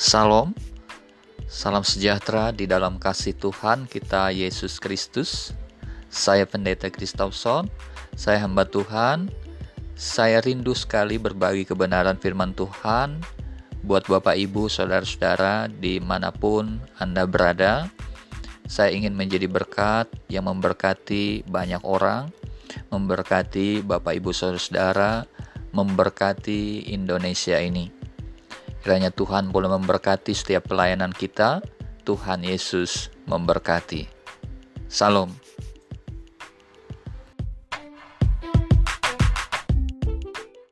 Salam, salam sejahtera di dalam kasih Tuhan kita Yesus Kristus. Saya Pendeta Kristofson, saya hamba Tuhan. Saya rindu sekali berbagi kebenaran firman Tuhan buat Bapak Ibu, Saudara-saudara di mana pun Anda berada. Saya ingin menjadi berkat yang memberkati banyak orang, memberkati Bapak Ibu Saudara-saudara, memberkati Indonesia ini. Kiranya Tuhan boleh memberkati setiap pelayanan kita. Tuhan Yesus memberkati. Salam.